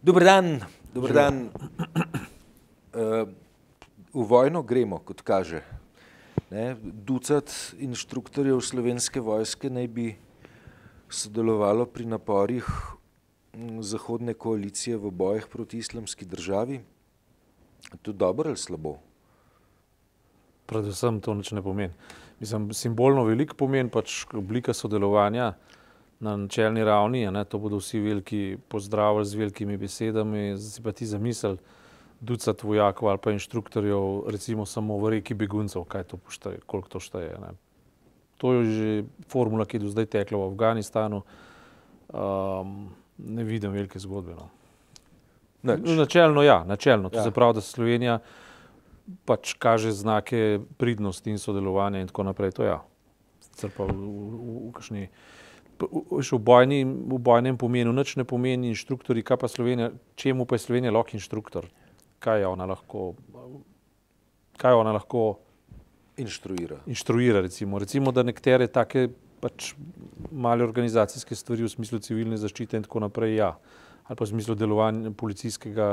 Dober dan, dober dan. Uh, v vojno gremo, kot kaže. Ne, ducat inštruktorjev slovenske vojske naj bi sodelovalo pri naporih zahodne koalicije v bojih proti islamski državi. Je to dobro ali slabo? Predvsem to nič ne pomeni. Mislim, simbolno veliko pomeni pač oblika sodelovanja na načelni ravni, ne, to bodo vsi veliki pozdravili z velikimi besedami, zdaj pa ti zamisel ducat vojakov ali pa inštruktorjev, recimo samo v reki beguncev, kaj to pošteje, koliko to šteje. Ne. To je že formula, ki je do zdaj tekla v Afganistanu. Um, ne vidim velike zgodbe. No. Načelno ja, načelno. To ja. se pravi, da Slovenija pač kaže znake pridnosti in sodelovanja in tako naprej. To ja. Sicer pa v, v, v, v kakšni v, bojni, v bojnem pomenu nič ne pomeni inštruktori, kaj pa Slovenija, čemu pa je Slovenija lahko inštruktor? Kaj je ona lahko? Kaj ona lahko inštruira? Inštruira, recimo. recimo, da nekatere take pač male organizacijske stvari v smislu civilne zaščite in tako naprej, ja. Ali pa v smislu delovanja policijskega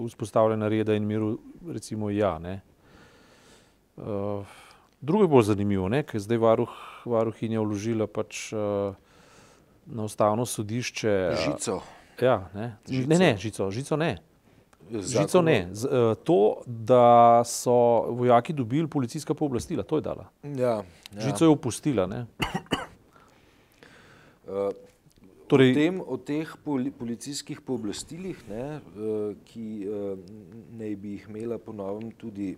vzpostavljanja reda in miru, recimo, ja. Ne. Uh, drugo je bolj zanimivo, ker zdaj varuh, varuhinja vložila pač uh, na ustavno sodišče. Žico. Ja, ne. Žico. ne, ne, žico, žico ne. Žico ne. Z, uh, to, da so vojaki dobili policijska pooblastila, to je dala. Ja, ja. Žico je upustila. Uh, torej, o, tem, o teh poli, policijskih pooblastilih, ne, uh, ki uh, naj bi jih imela po novem tudi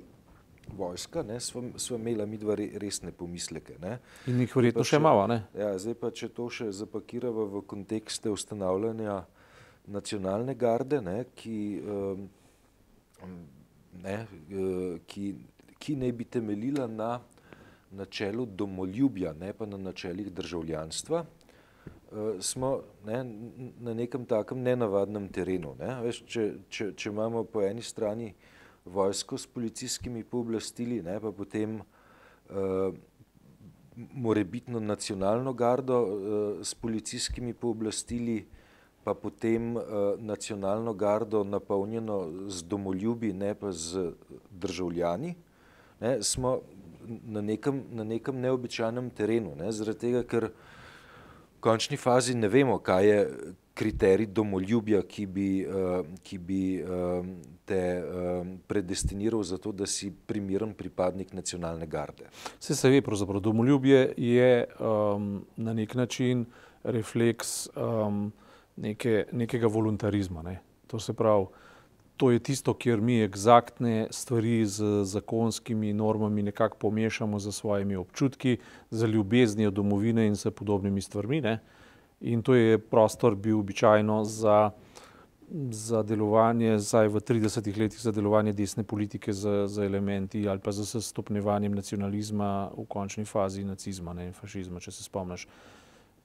vojska, smo imeli mi dva resne pomisleke. Ne. In jih verjetno še malo. Ja, zdaj pa, če to še zapakiramo v kontekste ustanavljanja nacionalne garde, ne, ki, um, ne, uh, ki, ki naj bi temeljila na načelu domoljubja, ne pa na načelih državljanstva, uh, smo ne, na nekem takem nenavadnem terenu. Ne. Veš, če, če, če imamo po eni strani uh, vojsko s policijskimi pooblastili, ne, pa potem uh, morebitno nacionalno gardo uh, s policijskimi pooblastili, pa potem uh, nacionalno gardo napolnjeno z domoljubi, ne pa z državljani, ne, smo na nekem, na nekem neobičajnem terenu, ne, zaradi tega, ker v končni fazi ne vemo, kaj je kriterij domoljubja, ki bi, uh, ki bi uh, te um, predestiniral za to, da si primeren pripadnik nacionalne garde. Vse se ve, pravzaprav domoljubje je um, na nek način refleks um, neke, nekega voluntarizma. Ne? To se pravi, to je tisto, kjer mi eksaktne stvari z zakonskimi normami nekako pomešamo za svojimi občutki, za ljubeznijo domovine in s podobnimi stvarmi. Ne? In to je prostor bil običajno za za delovanje, zdaj v 30 letih za delovanje desne politike z, z elementi ali pa z stopnevanjem nacionalizma v končni fazi nacizma ne, in fašizma, če se spomniš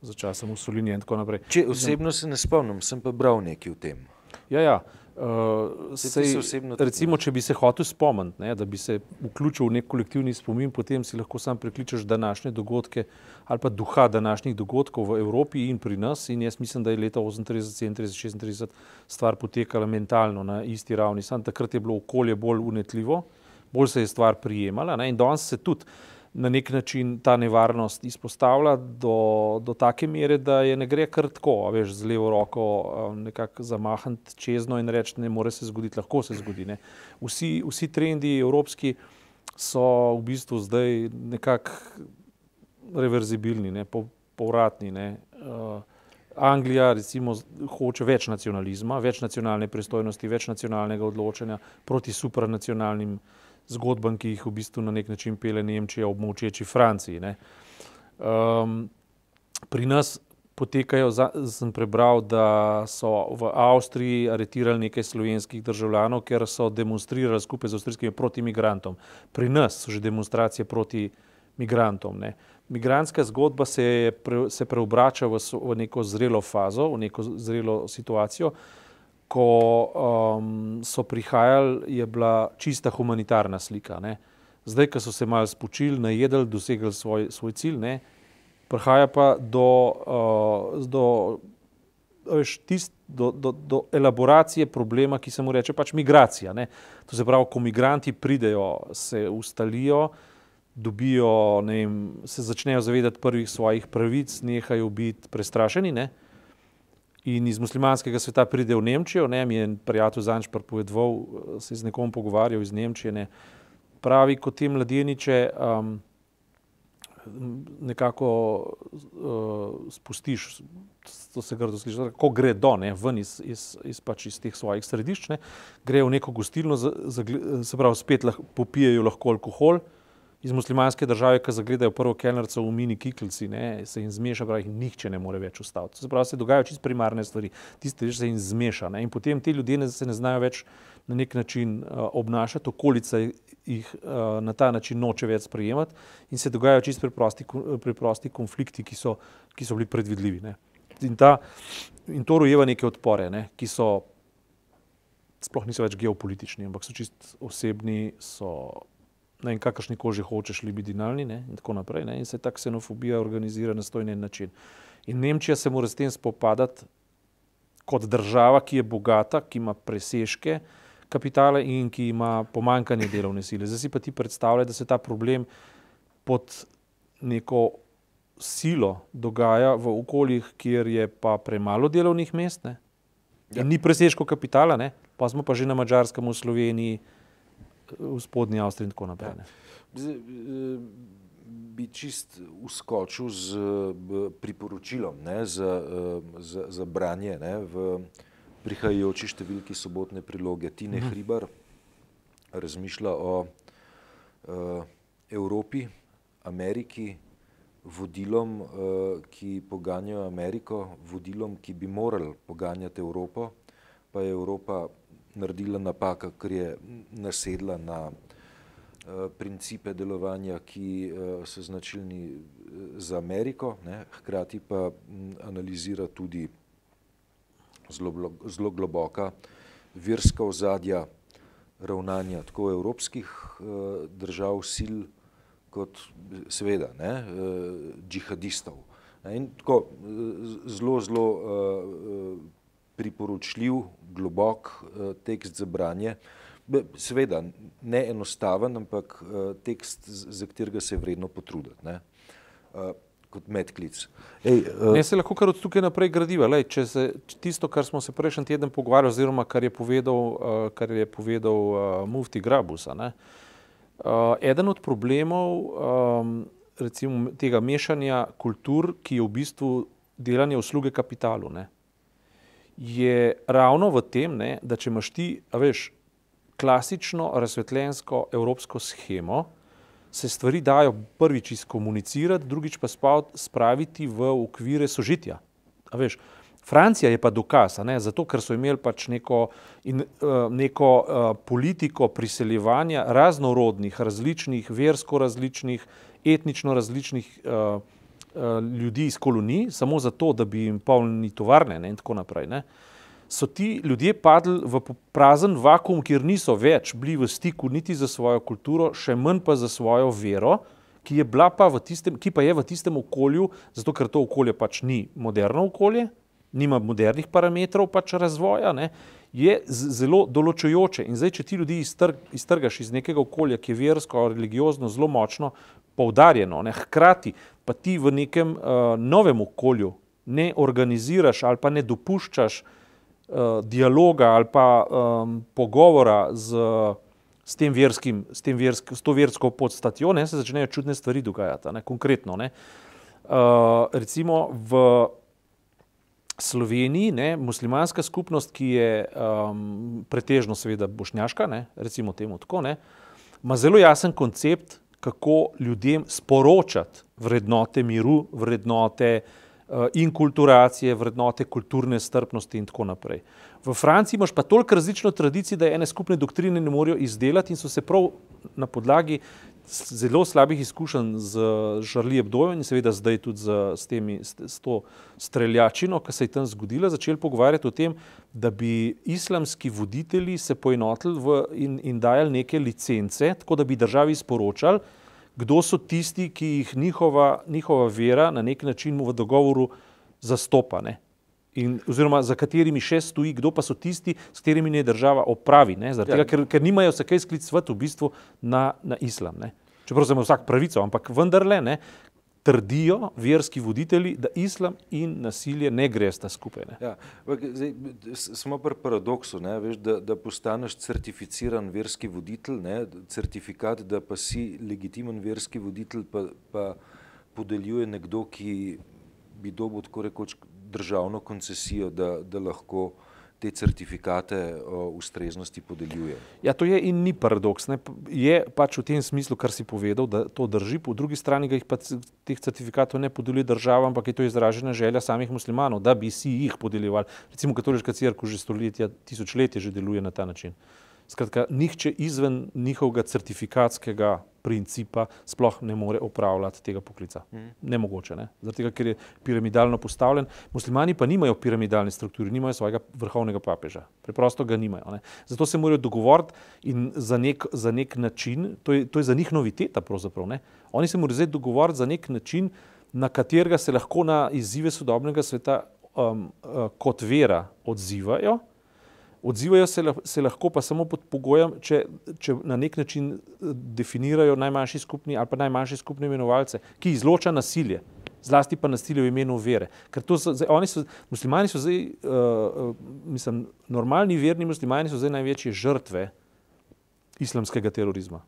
za časa Mussolini in tako naprej. Če osebno se ne spomnim, sem pa bral nekaj o tem. Ja, ja. Uh, sej, recimo, če bi se hotel spomniti, ne, da bi se vključil v nek kolektivni spomin, potem si lahko sam prekličeš današnje dogodke ali pa duha današnjih dogodkov v Evropi in pri nas. In jaz mislim, da je leta 38, 37, 36 stvar potekala mentalno na isti ravni. Sam takrat je bilo okolje bolj unetljivo, bolj se je stvar prijemala ne, in danes se tudi na nek način ta nevarnost izpostavlja do, do take mere, da je ne gre kar tako, veš, z levo roko um, nekako zamahniti čezno in reči, ne more se zgoditi, lahko se zgodi. Vsi, vsi trendi evropski so v bistvu zdaj nekako reverzibilni, ne, povratni. Ne. Uh, Anglija recimo hoče več nacionalizma, več nacionalne pristojnosti, več nacionalnega odločanja proti supranacionalnim uh, zgodbam, ki jih v bistvu na nek način pele Nemčija ob močeči Franciji. Um, pri nas potekajo, za, sem prebral, da so v Avstriji aretirali nekaj slovenskih državljanov, ker so demonstrirali skupaj z avstrijskimi proti migrantom. Pri nas so že demonstracije proti migrantom. Ne. Migrantska zgodba se, pre, se preobrača v, v neko zrelo fazo, v neko zrelo situacijo ko um, so prihajali, je bila čista humanitarna slika. Ne. Zdaj, ko so se malo spočili, najedli, dosegli svoj, svoj cilj, ne, prihaja pa do, uh, do veš, tist, do, do, do elaboracije problema, ki se mu reče pač migracija. Ne. To se pravi, ko migranti pridejo, se ustalijo, dobijo, vem, se začnejo zavedati prvih svojih pravic, nehajo biti prestrašeni. Ne. In iz muslimanskega sveta pride v Nemčijo, ne, mi je prijatelj Zanč pripovedoval, se je z nekom pogovarjal iz Nemčije, ne, pravi, kot te mladeniče, um, nekako uh, spustiš, to se grdo sliši, ko gre do, ne, ven iz, iz, iz, pač iz teh svojih središč, ne, grejo v neko gostilno, za, za, se pravi, spet lahko, popijajo lahko alkohol, iz muslimanske države, ki zagledajo prvo kelnerco v mini kiklici, ne, se jim zmeša, pravi, nihče ne more več ustaviti. Se pravi, se dogajajo čisto primarne stvari, tiste, ki se jim zmeša. Ne, in potem ti ljudje ne, se ne znajo več na nek način uh, obnašati, okolica jih uh, na ta način noče več sprejemati in se dogajajo čisto preprosti, preprosti konflikti, ki so, ki so bili predvidljivi. Ne. In, ta, in to rojeva neke odpore, ne, ki so sploh niso več geopolitični, ampak so čist osebni, so ne vem, kakršni koži hočeš, libidinalni ne, in tako naprej. Ne, in se ta ksenofobija organizira na stojnen način. In Nemčija se mora s tem spopadati kot država, ki je bogata, ki ima presežke kapitala in ki ima pomankanje delovne sile. Zdaj si pa ti predstavljaj, da se ta problem pod neko silo dogaja v okoljih, kjer je pa premalo delovnih mest ne, ja. in ni presežko kapitala, ne, pa smo pa že na Mačarskem, v Sloveniji, v spodnji Avstriji in tako naprej. Ja. Eh, bi čist uskočil z priporočilom ne, za, eh, za, za branje ne, v prihajajoči številki sobotne priloge. Tine mhm. Hribar razmišlja o uh, Evropi, Ameriki, vodilom, ki poganjajo Ameriko, vodilom, ki bi morali poganjati Evropo, pa je Evropa naredila napaka, ker je nasedla na uh, principe delovanja, ki uh, so značilni eh, za Ameriko, ne, hkrati pa m, analizira tudi zelo, zelo globoka verska ozadja ravnanja tako evropskih držav, sil, kot seveda ne, džihadistov. In tako zelo, zelo priporočljiv, globok uh, tekst za branje. Seveda, ne enostaven, ampak uh, tekst, za katerega se je vredno potruditi. Ne? Uh, kot medklic. Ej, uh, ne se lahko kar od tukaj naprej gradiva. Lej, če se, tisto, kar smo se prejšnji teden pogovarjali, oziroma kar je povedal, uh, kar je povedal uh, Mufti Grabusa. Ne? Uh, eden od problemov um, recimo, tega mešanja kultur, ki je v bistvu delanje usluge kapitalu. Ne? Je ravno v tem, ne, da če imaš ti, veš, klasično razsvetljensko evropsko schemo, se stvari dajo prvič izkomunicirati, drugič pa spraviti v okvire sožitja. Veš, Francija je pa dokaz, ne, zato ker so imeli pač neko, in, uh, neko uh, politiko priseljevanja raznorodnih, različnih, versko različnih, etnično različnih uh, ljudi iz kolonij, samo zato, da bi jim polnili tovarne ne, in tako naprej. Ne. So ti ljudje padli v prazen vakum, kjer niso več bili v stiku niti za svojo kulturo, še manj pa za svojo vero, ki, pa tistem, ki pa je v tistem okolju, zato ker to okolje pač ni moderno okolje, nima modernih parametrov pač razvoja, ne, je zelo določujoče. In zdaj, če ti ljudi iztrg, iztrgaš iz nekega okolja, ki je versko, religiozno zelo močno poudarjeno, ne, hkrati pa ti v nekem uh, novem okolju ne organiziraš ali pa ne dopuščaš uh, dialoga ali pa um, pogovora z, s, tem verskim, s, tem versk, s to versko podstatjo, ne, se začnejo čudne stvari dogajati. Ne, konkretno, ne. Uh, recimo v Sloveniji, ne, muslimanska skupnost, ki je um, pretežno seveda bošnjaška, ne, recimo temu tako, ne, ima zelo jasen koncept, kako ljudem sporočati vrednote miru, vrednote uh, inkulturacije, vrednote kulturne strpnosti in tako naprej. V Franciji imaš pa toliko različno tradicijo, da ene skupne doktrine ne morejo izdelati in so se prav na podlagi zelo slabih izkušenj z Žarli Ebdojo in seveda zdaj tudi z, s, temi, s to streljačino, ki se je tam zgodila, začeli pogovarjati o tem, da bi islamski voditelji se poenotili in, in dajali neke licence, tako da bi državi sporočali, kdo so tisti, ki jih njihova, njihova vera na nek način v dogovoru zastopa. Ne? In, oziroma, za katerimi še stoji, kdo pa so tisti, s katerimi ne država opravi, ja. tega, ker, ker nimajo se kaj sklicovati v bistvu na, na islam. Ne? Čeprav ima vsak pravico, ampak vendarle ne, trdijo verski voditelji, da islam in nasilje ne gresta skupaj. Ne? Ja, zdaj, smo pri paradoksu, ne, veš, da, da postaneš certificiran verski voditelj, ne, certifikat, da pa si legitimen verski voditelj, pa, pa podeljuje nekdo, ki bi dobil tako rekoč državno koncesijo, da, da lahko te certifikate o ustreznosti podeljuje. Ja, to je in ni paradoks. Ne. Je pač v tem smislu, kar si povedal, da to drži, po drugi strani ga jih pa teh certifikatov ne podeljuje država, ampak je to izražena želja samih muslimanov, da bi si jih podeljevali. Recimo katoliška crkva že stoletja, tisočletja že deluje na ta način. Skratka, nihče izven njihovega certifikatskega principa sploh ne more opravljati tega poklica. Mm. Nemogoče, ne? zato ker je piramidalno postavljen. Muslimani pa nimajo piramidalne strukture, nimajo svojega vrhovnega papeža. Preprosto ga nimajo. Ne? Zato se morajo dogovoriti in za nek, za nek način, to je, to je za njih noviteta pravzaprav. Ne? Oni se morajo zdaj dogovoriti za nek način, na katerega se lahko na izzive sodobnega sveta um, uh, kot vera odzivajo. Odzivajo se, se lahko pa samo pod pogojem, če, če na nek način eh, definirajo najmanjši skupni ali pa najmanjši skupni imenovalce, ki izloča nasilje, zlasti pa nasilje v imenu vere. Ker to so, zdaj, oni so, muslimani so zdaj, uh, mislim, normalni verni muslimani so zdaj največje žrtve islamskega terorizma.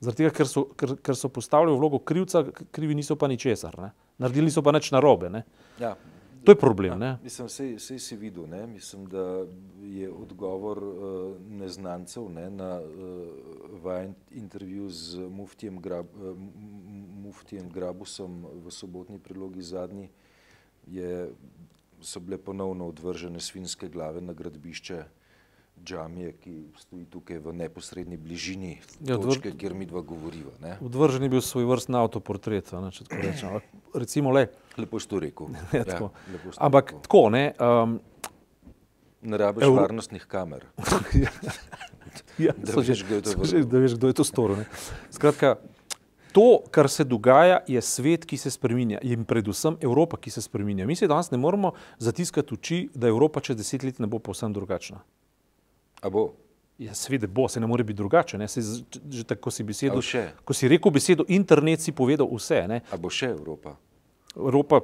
Zaradi tega, ker so, ker, ker so postavili vlogo krivca, krivi niso pa ničesar, ne? naredili so pa nič narobe. Ja, To je problem. Ja, mislim, vse, vse si videl. Ne? Mislim, da je odgovor uh, neznancev ne? na uh, vajen intervju z muftijem, Grab, uh, muftijem Grabusom v sobotni prilogi zadnji, je, so bile ponovno odvržene svinske glave na gradbišče džamije, ki stoji tukaj v neposrednji bližini ja, točke, odvr... kjer mi dva govoriva. Ne? Odvržen je bil svoj vrstni avtoportret, če tako rečem. Recimo le. Lepo si to rekel. ja, tako. Ja, Ampak rekel. tako, ne. Um, ne rabiš Euro... varnostnih kamer. ja, da, veš, že, da veš, kdo je to storil. Skratka, to, kar se dogaja, je svet, ki se spremenja in predvsem Evropa, ki se spremenja. Mi se danes ne moramo zatiskati oči, da Evropa čez deset let ne bo povsem drugačna. A bo? Ja, seveda bo, se ne more biti drugače. Ne? Se, že tako si besedo. Ko si rekel besedo internet, si povedal vse. Ne? A bo še Evropa? Evropa,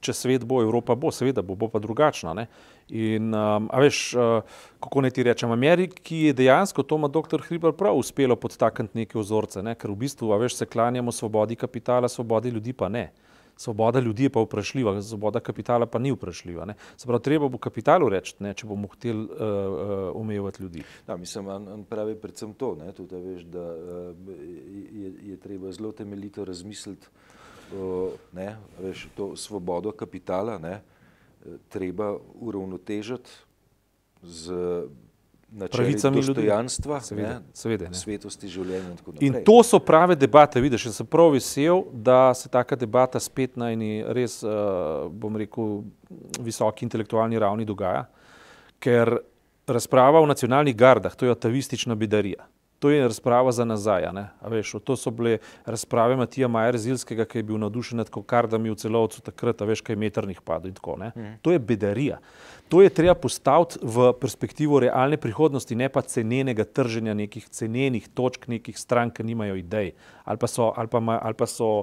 če svet bo, Evropa bo, seveda bo, bo pa drugačna. Ne? In, um, a veš, uh, kako naj ti rečem, Ameriki je dejansko, to ima dr. Hriber prav uspelo podtakniti neke vzorce, ne? ker v bistvu, a veš, se klanjamo svobodi kapitala, svobodi ljudi pa ne. Uh, Svoboda ljudi je pa vprašljiva, svoboda kapitala pa ni vprašljiva. Ne. Se pravi, treba bo kapitalu reči, ne, če bomo hteli uh, uh, omejevati ljudi. Da, mislim, on, on pravi predvsem to, ne, tudi, da, veš, da uh, je, je treba zelo temeljito razmisliti uh, svobodo kapitala, ne, treba uravnotežiti z pravicami dostojanstva, svetosti življenja. In, in to so prave debate. Vidiš, sem prav vesel, da se taka debata spet na eni res, uh, bom rekel, visoki intelektualni ravni dogaja, ker razprava o nacionalnih gardah, to je atavistična bidarija. To je razprava za nazaj. Veš, to so bile razprave Matija Majer Zilskega, ki je bil navdušen nad kardami v celovcu takrat, veš, kaj metrnih padov in tako. Mm. To je bedarija. To je treba postaviti v perspektivo realne prihodnosti, ne pa cenenega trženja nekih cenenih točk, nekih strank, ki nimajo idej ali pa so, ali pa, ali pa so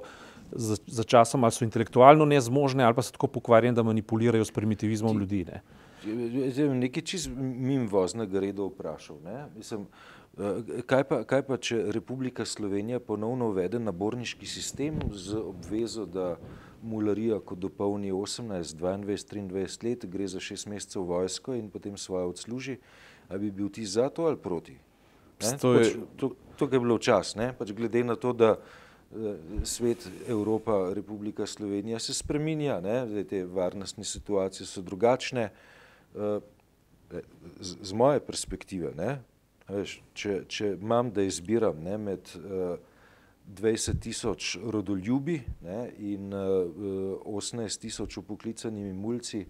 za, za časom ali so intelektualno nezmožne ali pa so tako pokvarjene, da manipulirajo s primitivizmom Ti, ljudi. Ne. Nekaj čist mim voznega reda vprašal. Ne? Mislim, Eh, kaj pa, kaj pa, če Republika Slovenija ponovno uvede naborniški sistem z obvezo, da mularija, ko dopolni 18, 22, 23 let, gre za šest mesecev vojsko in potem svoje odsluži, ali bi bil ti za to ali proti? Pač, to, to je bilo čas, ne? pač glede na to, da eh, svet, Evropa, Republika Slovenija se spreminja, ne? Zdaj, te varnostne situacije so drugačne. Eh, z, z moje perspektive, ne? Veš, če, če imam, da izbiram ne, med uh, eh, 20 tisoč rodoljubi ne, in uh, eh, 18 tisoč upoklicanimi mulci,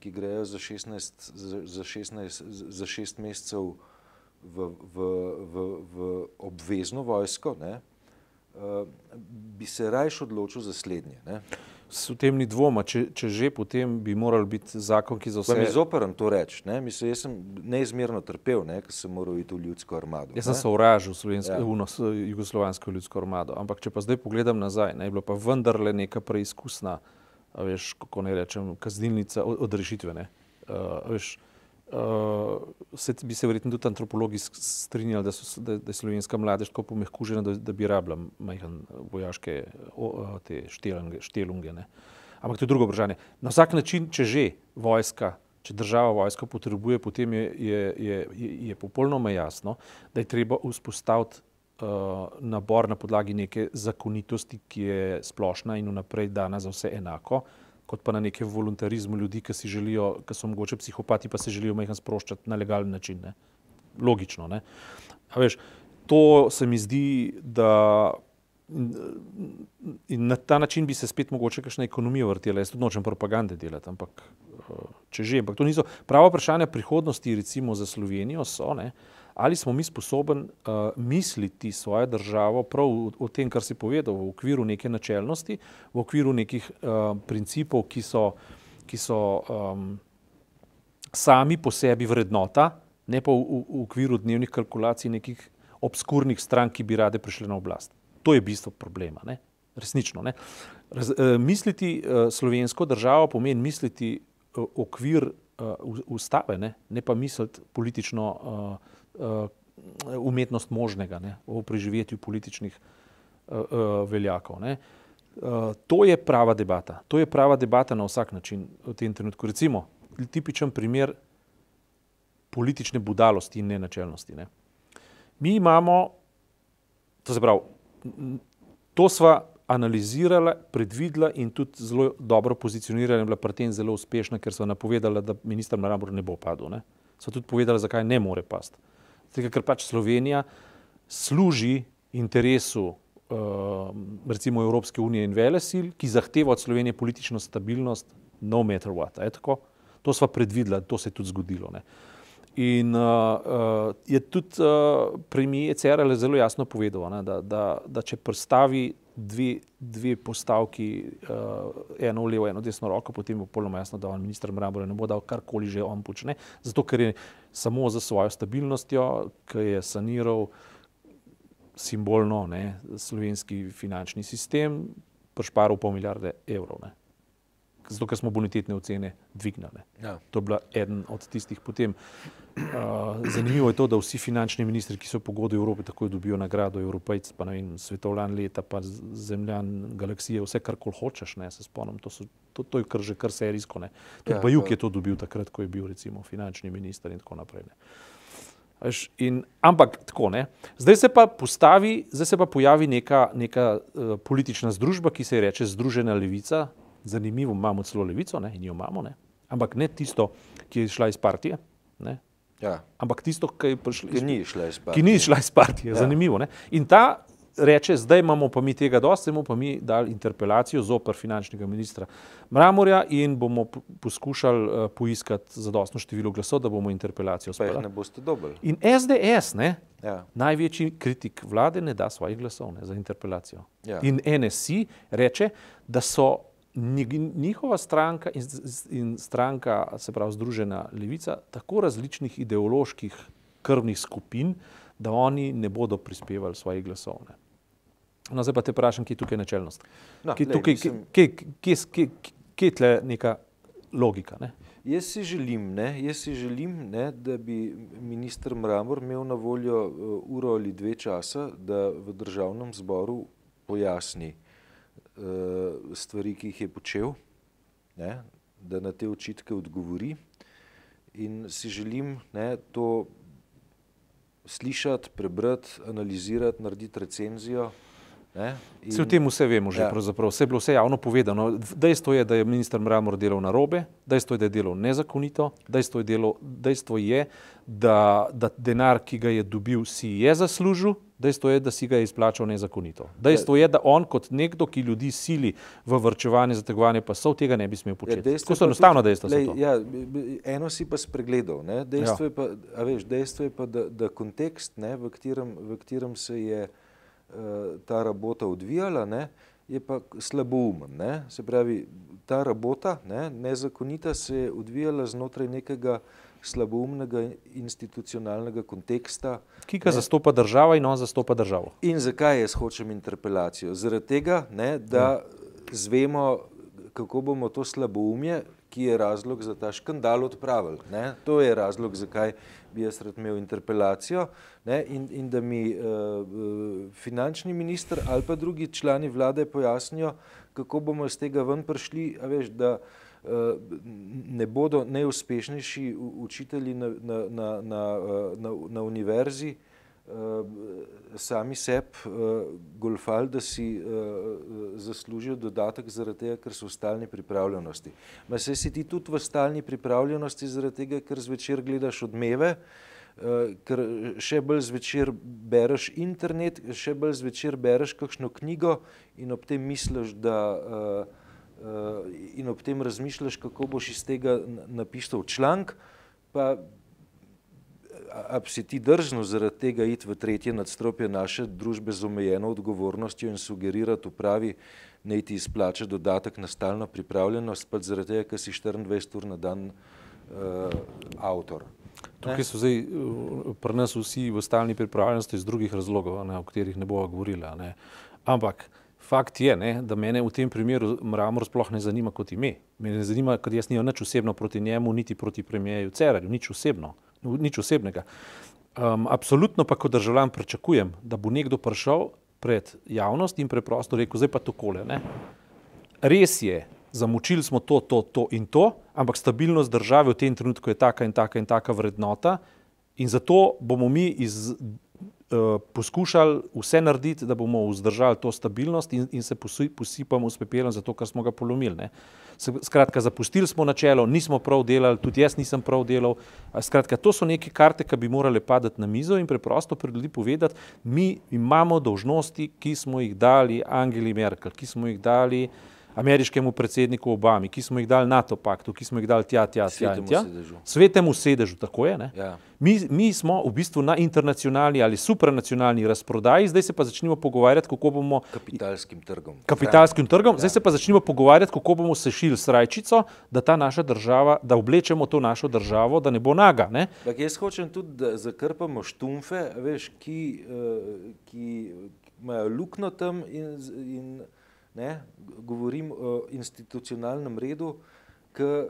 ki grejo za 16, za, za 16, za 6 mesecev v, v, v, v obvezno vojsko, ne, uh, bi se rajš odločil za slednje. Ne? V tem ni dvoma, če, če že potem bi moral biti zakon, ki za vse. Mi zoperam to reči, ne? Mislim, jaz sem neizmerno trpel, ne? ker sem moral iti v ljudsko armado. Jaz sem se uražil v ja. jugoslovansko ljudsko armado, ampak če pa zdaj pogledam nazaj, ne, je bilo pa vendarle neka preizkusna, veš, kako ne rečem, kaznilnica od rešitve. Uh, veš, Uh, se, bi se verjetno tudi antropologi strinjali, da, so, da, da je slovenska mladež tako pomehkužena, da, da bi rabila majhen vojaške o, te štelunge. štelunge Ampak to je drugo vprašanje. Na vsak način, če že vojska, če država vojska potrebuje, potem je, je, je, je popolnoma jasno, da je treba vzpostaviti uh, nabor na podlagi neke zakonitosti, ki je splošna in vnaprej dana za vse enako. Uh, kot pa na nekem voluntarizmu ljudi, ki si želijo, ki so mogoče psihopati, pa se želijo majhen sproščati na legalen način. Ne? Logično. Ne? Veš, to se mi zdi, da in na ta način bi se spet mogoče kakšna ekonomija vrtela. Jaz tudi nočem propagande delati, ampak če že, ampak to niso prava vprašanja prihodnosti, recimo za Slovenijo, so ne. Uh, ali smo mi sposobni uh, misliti svojo državo prav v, v tem, kar si povedal, v okviru neke načelnosti, v okviru nekih uh, principov, ki so, ki so um, sami po sebi vrednota, ne pa v, v, v okviru dnevnih kalkulacij nekih obskurnih strank, ki bi rade prišle na oblast. To je bistvo problema. Ne? Resnično. Ne? Raz, uh, misliti uh, slovensko državo pomeni misliti uh, okvir uh, ustave, ne? ne pa misliti politično. Uh, umetnost možnega ne, v preživetju političnih uh, uh, veljakov. Uh, to je prava debata. To je prava debata na vsak način v tem trenutku. Recimo, tipičen primer politične budalosti in nenačelnosti. Ne. Mi imamo, to se pravi, to sva analizirala, predvidela in tudi zelo dobro pozicionirala in bila pri tem zelo uspešna, ker so napovedala, da minister Marambor ne bo padel. So tudi povedala, zakaj ne more pasti. Tega, ker pač Slovenija služi interesu uh, recimo Evropske unije in velesil, ki zahteva od Slovenije politično stabilnost, no matter what. To smo predvideli, to se je tudi zgodilo. Ne. In uh, uh, je tudi uh, premijer Cerele zelo jasno povedal, ne, da, da, da če predstavi dve, dve postavki, uh, eno v levo, eno desno roko, potem bo polno jasno, da on ministr Mrabore ne bo dal karkoli že on počne, zato ker je samo za svojo stabilnostjo, ki je saniral simbolno ne, slovenski finančni sistem, prešparil pol milijarde evrov. Ne zato ker smo bonitetne ocene dvignili. Ja. To je bila eden od tistih potem. Uh, zanimivo je to, da vsi finančni ministri, ki so pogodili Evrope, takoj dobijo nagrado Evropejc, pa ne vem, svetovljan leta, pa zemljan galaksije, vse kar kol hočeš, ne, se spomnim, to, so, to, to je kar že kar serijsko, ne. Tudi ja, Bajuk je to dobil takrat, ko je bil recimo finančni minister in tako naprej, ne. In, ampak tako ne. Zdaj se pa postavi, zdaj se pa pojavi neka, neka uh, politična združba, ki se je reče Združena levica, zanimivo, imamo celo levico ne, in jo imamo, ne, ampak ne tisto, ki je šla iz partije. Ne, ja. Ampak tisto, ki, prišli, ki ni šla iz partije. Ki ni šla iz partije, ja. zanimivo. Ne. In ta reče, zdaj imamo pa mi tega dosti, bomo pa mi dali interpelacijo zoper finančnega ministra Mramorja in bomo poskušali uh, poiskati zadostno število glasov, da bomo interpelacijo sprejeli. Ne boste dobili. In SDS, ne, ja. največji kritik vlade, ne da svojih glasov ne, za interpelacijo. Ja. In NSI reče, da so njihova stranka in, in stranka, se pravi Združena levica, tako različnih ideoloških krvnih skupin, da oni ne bodo prispevali svojih glasov. Ne. No, zdaj pa te vprašam, kje je tukaj načelnost? No, kje, tukaj, kje, kje, kje, kje, kje je tle neka logika? Ne? Jaz si želim, ne, jaz si želim ne, da bi ministr Mramor imel na voljo uh, uro ali dve časa, da v državnem zboru pojasni, stvari, ki jih je počel, ne, da na te očitke odgovori. In si želim ne, to slišati, prebrati, analizirati, narediti recenzijo. Ne, in, vse v tem vse vemo, že ja. vse je bilo vse javno povedano. Dejstvo je, da je minister Mramor delal na robe, dejstvo je, da je delal nezakonito, dejstvo je, delo, dejstvo je da, da denar, ki ga je dobil, si je zaslužil, Dejstvo je, da si ga je izplačal nezakonito. Dejstvo je, da on kot nekdo, ki ljudi sili v vrčevanje, zategovanje pasov, tega ne bi smel početi. Ja, to so enostavno dejstva. Ja, eno si pa spregledal. Dejstvo, ja. je pa, veš, dejstvo je pa, da, da kontekst, ne, v, katerem, v katerem se je ta rabota odvijala, ne, je pa slaboumen. Ne. Se pravi, ta rabota, ne, nezakonita, se je odvijala znotraj nekega slaboumnega institucionalnega konteksta. Ki ga ne. zastopa država in on zastopa državo. In zakaj jaz hočem interpelacijo? Zaradi tega, ne, da ja. zvemo, kako bomo to slaboumje, ki je razlog za ta škandal odpravili. Ne. To je razlog, zakaj bi jaz rad imel interpelacijo ne, in, in da mi uh, finančni minister ali pa drugi člani vlade pojasnijo, kako bomo iz tega ven prišli, a veš, da uh, ne bodo najuspešnejši učitelji na, na, na, na, na, na univerzi sami sebi golfali, da si zaslužijo dodatek zaradi tega, ker so v stalni pripravljenosti. Ma se si ti tudi v stalni pripravljenosti zaradi tega, ker zvečer gledaš odmeve, ker še bolj zvečer bereš internet, še bolj zvečer bereš kakšno knjigo in ob tem misliš, da uh, Eh, in ob tem razmišljaš, kako boš iz tega napisal članek, pa a bi si ti drzno zaradi tega iti v tretje nadstropje naše družbe z omejeno odgovornostjo in sugerirati upravi, naj ti izplača dodatek na stalno pripravljenost, pa zaradi tega, ker si 24 ur na dan uh, avtor. Tukaj so zdaj uh, pri nas vsi v stalni pripravljenosti iz drugih razlogov, ne, o katerih ne bova govorila. Ne. Ampak Fakt je, ne, da mene v tem primeru Mramor sploh ne zanima kot ime. Me ne zanima, ker jaz nimam nič osebno proti njemu, niti proti premijeju Cerarju, nič osebno, nič osebnega. Um, absolutno pa kot državljan pričakujem, da bo nekdo prišel pred javnost in preprosto rekel, zdaj pa tokole. Ne. Res je, zamučili smo to, to, to in to, ampak stabilnost države v tem trenutku je taka in taka in taka vrednota in zato bomo mi iz poskušali vse narediti, da bomo vzdržali to stabilnost in, in se posipamo s pepelom, zato ker smo ga polomili. Ne. Skratka, zapustili smo načelo, nismo prav delali, tudi jaz nisem prav delal. Skratka, to so neke karte, ki bi morale padati na mizo in preprosto pred ljudi povedati, mi imamo dožnosti, ki smo jih dali Angeli Merkel, ki smo jih dali uh, ameriškemu predsedniku Obami, ki smo jih dali NATO paktu, ki smo jih dali tja, tja, tja, tja. Svetemu sedežu, tako je. Ja. Mi, mi smo v bistvu na internacionalni ali supranacionalni razprodaji, zdaj se pa začnemo pogovarjati, kako bomo. Kapitalskim trgom. Kapitalskim trgom, ja. zdaj se pa začnemo pogovarjati, kako bomo sešili srajčico, da ta naša država, da oblečemo to našo državo, da ne bo naga. Ne? Tak, jaz hočem tudi, da zakrpamo štumfe, veš, ki, uh, ki imajo luknjo tam in. in ne, govorim o institucionalnem redu, ki uh,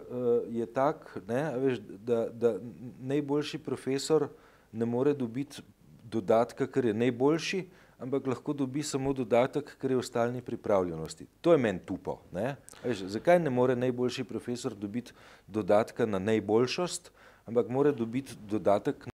je tak, ne, veš, da, da najboljši profesor ne more dobiti dodatka, ker je najboljši, ampak lahko dobi samo dodatek, ker je v stalni pripravljenosti. To je meni tupo. Ne. Veš, zakaj ne more najboljši profesor dobiti dodatka na najboljšost, ampak mora dobiti dodatek Eh,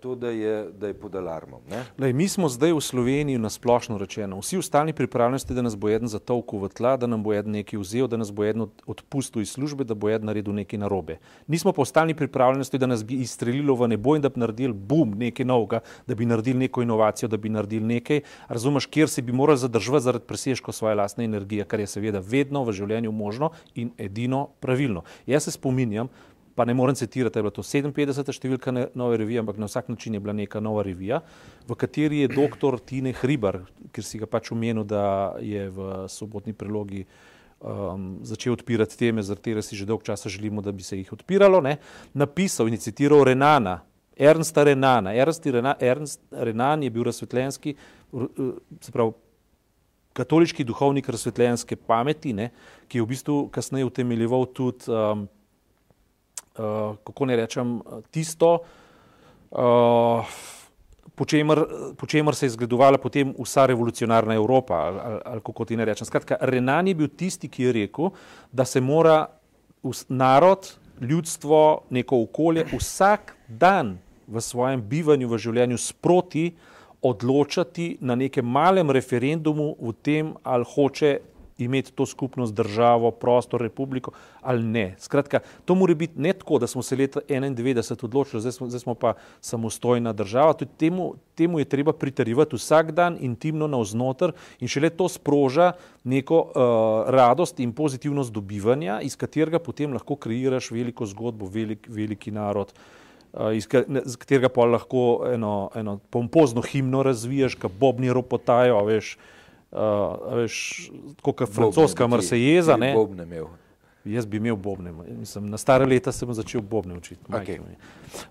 to, da je, da je pod alarmom. Lej, mi smo zdaj v Sloveniji na splošno rečeno, vsi v stalni pripravljenosti, da nas bo eden zatovkal v tla, da nam bo eden nekaj vzel, da nas bo eden odpustil iz službe, da bo eden naredil nekaj narobe. Nismo pa v stalni pripravljenosti, da nas bi izstrelilo v nebo in da bi naredili bum, nekaj novega, da bi naredili neko inovacijo, da bi naredili nekaj, razumeš, kjer se bi morali zadržati zaradi presežka svoje lastne energije, kar je seveda vedno v življenju možno in edino pravilno. Jaz se spominjam, pa ne morem citirati, je bila to 57. številka nove revije, ampak na vsak način je bila neka nova revija, v kateri je doktor Tine Hribar, ker si ga pač omenil, da je v sobotni prelogi um, začel odpirati teme, zaradi katerih si že dolgo časa želimo, da bi se jih odpiralo, ne, napisal in citiral Renana. Ernsta Renana. Ernst, Rena, Ernst Renan je bil razsvetljenski, se pravi, katoliški duhovnik razsvetljenske pameti, ne, ki je v bistvu kasneje utemeljeval tudi um, uh, kako ne rečem, tisto, uh, po, čemer, po čemer se je zgledovala potem vsa revolucionarna Evropa. Ali, ali, kako ti ne rečem. Skratka, Renan je bil tisti, ki je rekel, da se mora narod, ljudstvo, neko okolje vsak dan v svojem bivanju, v življenju sproti odločati na nekem malem referendumu v tem, ali hoče imeti to skupnost, državo, prostor, republiko ali ne. Skratka, to mora biti ne tako, da smo se leta 1991 odločili, zdaj smo, zdaj smo pa samostojna država. Temu, temu je treba pritarjevati vsak dan intimno navznoter in šele to sproža neko uh, radost in pozitivnost dobivanja, iz katerega potem lahko kreiraš veliko zgodbo, velik, veliki narod. iz katerega pa lahko eno, eno pompozno himno razviješ, ki bobni ropotajo, veš, uh, veš kot francoska marsejeza. Jaz bi imel bobne, Mislim, na stare leta sem začel bobne učiti. Okay.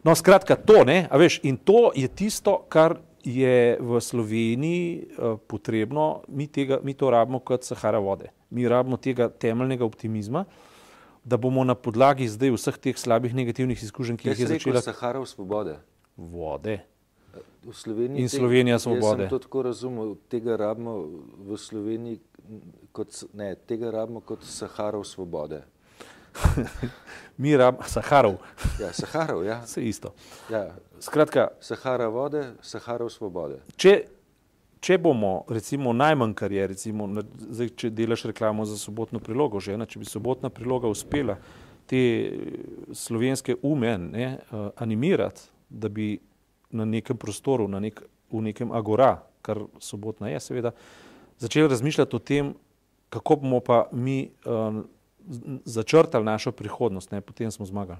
No, skratka, to, ne, veš, in to je tisto, kar je v Sloveniji uh, potrebno, mi, tega, mi to rabimo kot Sahara vode. Mi rabimo tega temeljnega optimizma, da bomo na podlagi zdaj vseh teh slabih negativnih izkušenj, ki jih je začela. Sahara svobode. Vode. V Sloveniji in Slovenija svobode. Jaz sem to tako razumel, tega rabimo v Sloveniji, kot, ne, tega rabimo kot Saharov svobode. Mi rabimo Saharov. Ja, Saharov, ja. Vse isto. Ja. Skratka, Sahara vode, Saharov svobode. Če, če bomo, recimo, najmanj kar je, recimo, zdaj, če delaš reklamo za sobotno prilogo, že ena, če bi sobotna priloga uspela te slovenske ume ne, uh, animirati, da bi na nekem prostoru, na nek, v nekem agora, kar sobotna je, seveda, začeli razmišljati o tem, kako bomo pa mi uh, začrtali našo prihodnost, ne, potem smo zmagali.